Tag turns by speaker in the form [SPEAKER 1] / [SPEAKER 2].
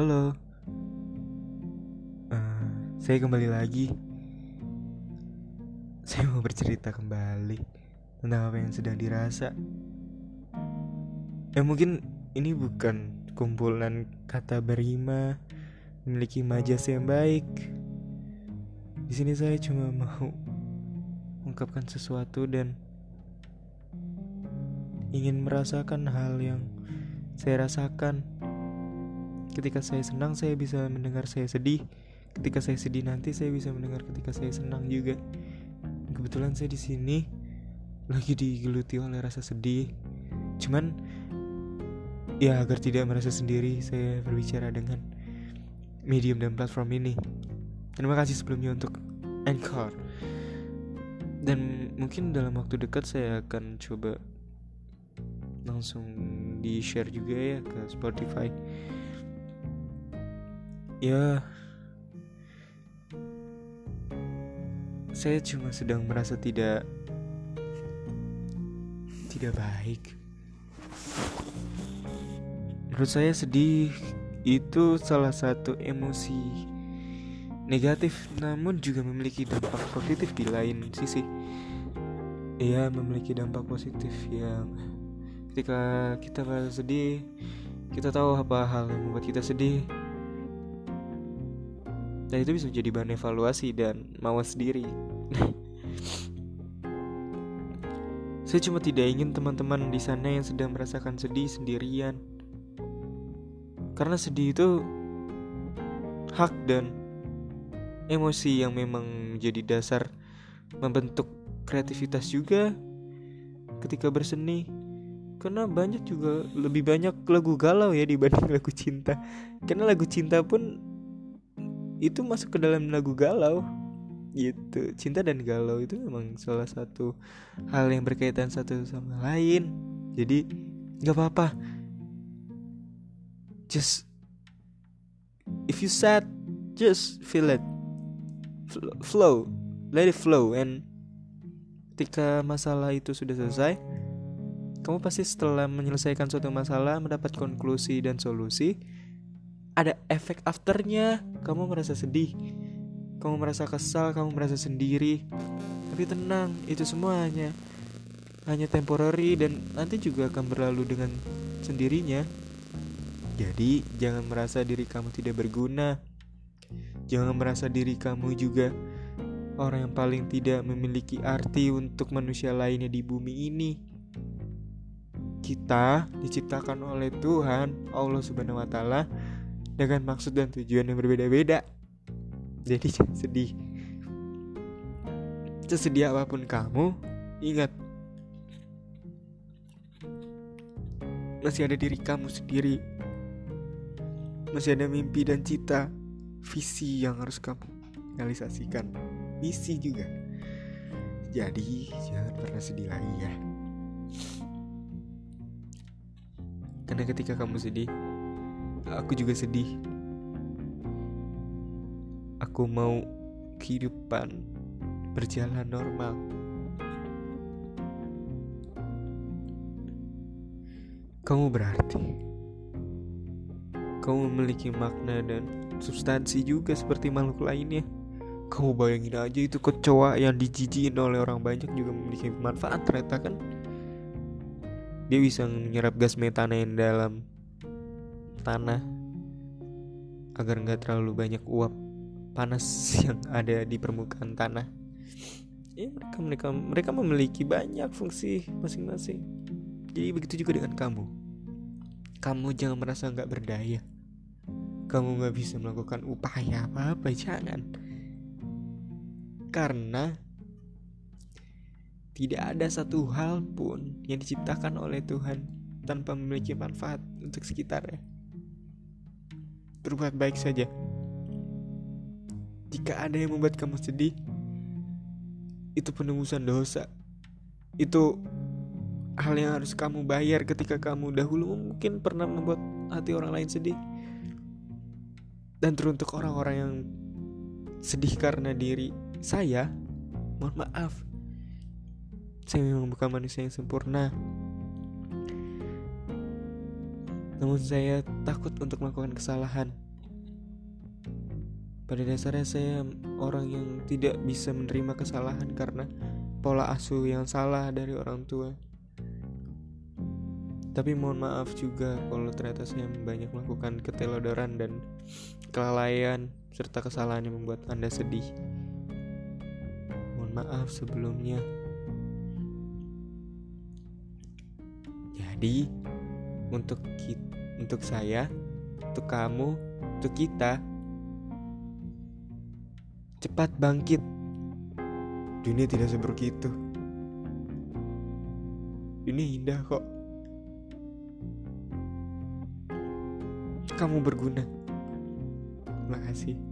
[SPEAKER 1] Halo, uh, saya kembali lagi. Saya mau bercerita kembali tentang apa yang sedang dirasa. Ya mungkin ini bukan kumpulan kata berima memiliki majas yang baik. Di sini saya cuma mau mengungkapkan sesuatu dan ingin merasakan hal yang saya rasakan. Ketika saya senang, saya bisa mendengar saya sedih. Ketika saya sedih nanti, saya bisa mendengar ketika saya senang juga. Kebetulan saya di sini lagi digeluti oleh rasa sedih. Cuman ya agar tidak merasa sendiri, saya berbicara dengan medium dan platform ini. Terima kasih sebelumnya untuk Anchor. Dan mungkin dalam waktu dekat saya akan coba langsung di share juga ya ke Spotify ya. Saya cuma sedang merasa tidak tidak baik. Menurut saya sedih itu salah satu emosi negatif namun juga memiliki dampak positif di lain sisi. Ia memiliki dampak positif yang ketika kita merasa sedih kita tahu apa hal yang membuat kita sedih dan itu bisa menjadi bahan evaluasi dan mawas diri. Saya cuma tidak ingin teman-teman di sana yang sedang merasakan sedih sendirian. Karena sedih itu hak dan emosi yang memang menjadi dasar membentuk kreativitas juga ketika berseni. Karena banyak juga lebih banyak lagu galau ya dibanding lagu cinta. Karena lagu cinta pun itu masuk ke dalam lagu galau. Gitu. Cinta dan galau itu memang salah satu hal yang berkaitan satu sama lain. Jadi nggak apa-apa. Just if you sad just feel it. Flow. Let it flow. And ketika masalah itu sudah selesai kamu pasti setelah menyelesaikan suatu masalah mendapat konklusi dan solusi ada efek afternya. Kamu merasa sedih kamu merasa kesal kamu merasa sendiri. Tapi tenang itu semua hanya hanya temporary dan nanti juga akan berlalu dengan sendirinya. Jadi jangan merasa diri kamu tidak berguna. Jangan merasa diri kamu juga orang yang paling tidak memiliki arti untuk manusia lainnya di bumi ini. Kita diciptakan oleh Tuhan Allah Subhanahu wa taala dengan maksud dan tujuan yang berbeda-beda. Jadi jangan sedih. Sesedih apa pun kamu, ingat masih ada diri kamu sendiri. Masih ada mimpi dan cita, visi yang harus kamu realisasikan. Misi juga. Jadi jangan pernah sedih lagi ya. Karena ketika kamu sedih, aku juga sedih. Aku mau kehidupan berjalan normal. Kamu berarti. Kamu memiliki makna dan substansi juga seperti makhluk lainnya. Kamu bayangin aja itu kecoa yang dijijikin oleh orang banyak juga memiliki manfaat ternyata kan. Dia bisa menyerap gas metana yang dalam tanah agar nggak terlalu banyak uap panas yang ada di permukaan tanah. Ya mereka mereka mereka memiliki banyak fungsi masing-masing. Jadi begitu juga dengan kamu. Kamu jangan merasa nggak berdaya. Kamu nggak bisa melakukan upaya apa-apa, jangan. Karena tidak ada satu hal pun yang diciptakan oleh Tuhan tanpa memiliki manfaat untuk sekitarnya berbuat baik saja. Jika ada yang membuat kamu sedih, itu penebusan dosa. Itu hal yang harus kamu bayar ketika kamu dahulu mungkin pernah membuat hati orang lain sedih. Dan teruntuk orang-orang yang sedih karena diri saya, mohon maaf. Saya memang bukan manusia yang sempurna. Namun saya takut untuk melakukan kesalahan Pada dasarnya saya orang yang tidak bisa menerima kesalahan karena pola asuh yang salah dari orang tua. Tapi mohon maaf juga kalau ternyata saya banyak melakukan ketelodoran dan kelalaian serta kesalahan yang membuat Anda sedih. Mohon maaf sebelumnya. Jadi, untuk kita, untuk saya, untuk kamu, untuk kita cepat bangkit. Dunia tidak seburuk itu. Ini indah kok. Kamu berguna. Terima kasih.